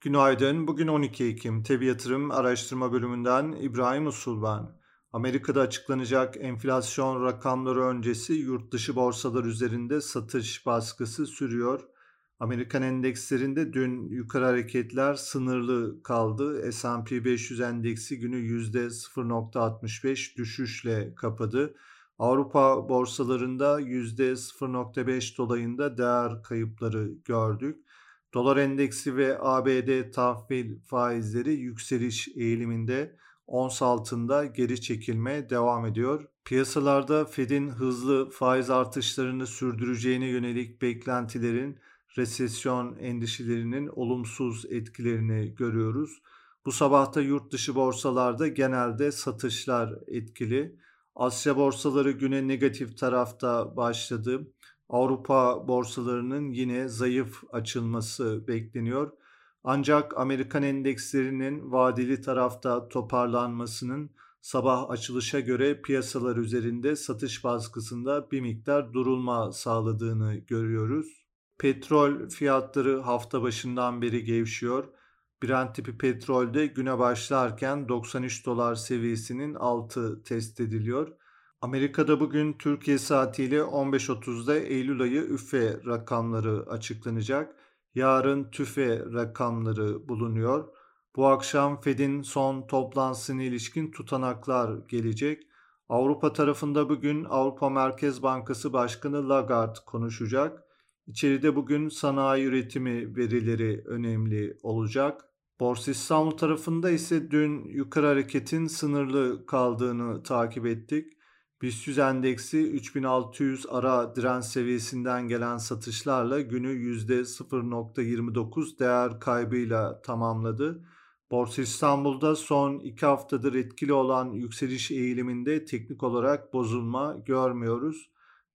Günaydın. Bugün 12 Ekim. TEB Yatırım Araştırma Bölümünden İbrahim Usul ben. Amerika'da açıklanacak enflasyon rakamları öncesi yurt dışı borsalar üzerinde satış baskısı sürüyor. Amerikan endekslerinde dün yukarı hareketler sınırlı kaldı. S&P 500 endeksi günü %0.65 düşüşle kapadı. Avrupa borsalarında %0.5 dolayında değer kayıpları gördük. Dolar endeksi ve ABD tahvil faizleri yükseliş eğiliminde ons altında geri çekilme devam ediyor. Piyasalarda Fed'in hızlı faiz artışlarını sürdüreceğine yönelik beklentilerin resesyon endişelerinin olumsuz etkilerini görüyoruz. Bu sabahta yurt dışı borsalarda genelde satışlar etkili. Asya borsaları güne negatif tarafta başladı. Avrupa borsalarının yine zayıf açılması bekleniyor. Ancak Amerikan endekslerinin vadeli tarafta toparlanmasının sabah açılışa göre piyasalar üzerinde satış baskısında bir miktar durulma sağladığını görüyoruz. Petrol fiyatları hafta başından beri gevşiyor. Brent tipi petrolde güne başlarken 93 dolar seviyesinin altı test ediliyor. Amerika'da bugün Türkiye saatiyle 15.30'da Eylül ayı üfe rakamları açıklanacak. Yarın tüfe rakamları bulunuyor. Bu akşam Fed'in son toplantısına ilişkin tutanaklar gelecek. Avrupa tarafında bugün Avrupa Merkez Bankası Başkanı Lagarde konuşacak. İçeride bugün sanayi üretimi verileri önemli olacak. Borsa İstanbul tarafında ise dün yukarı hareketin sınırlı kaldığını takip ettik. BIST endeksi 3600 ara direnç seviyesinden gelen satışlarla günü %0.29 değer kaybıyla tamamladı. Borsa İstanbul'da son iki haftadır etkili olan yükseliş eğiliminde teknik olarak bozulma görmüyoruz.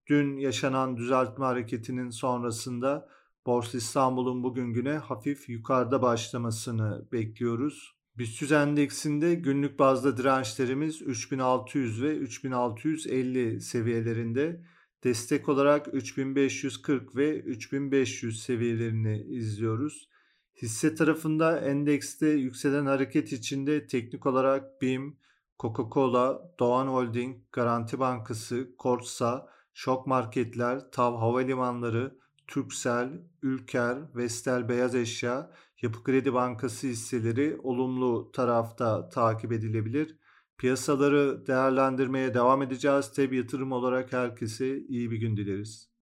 Dün yaşanan düzeltme hareketinin sonrasında Borsa İstanbul'un bugün güne hafif yukarıda başlamasını bekliyoruz. BIST endeksinde günlük bazda dirençlerimiz 3600 ve 3650 seviyelerinde. Destek olarak 3540 ve 3500 seviyelerini izliyoruz. Hisse tarafında endekste yükselen hareket içinde teknik olarak BİM, Coca-Cola, Doğan Holding, Garanti Bankası, Korsa, Şok Marketler, TAV Havalimanları, Türksel, Ülker, Vestel Beyaz Eşya, Yapı Kredi Bankası hisseleri olumlu tarafta takip edilebilir. Piyasaları değerlendirmeye devam edeceğiz. Tabi yatırım olarak herkese iyi bir gün dileriz.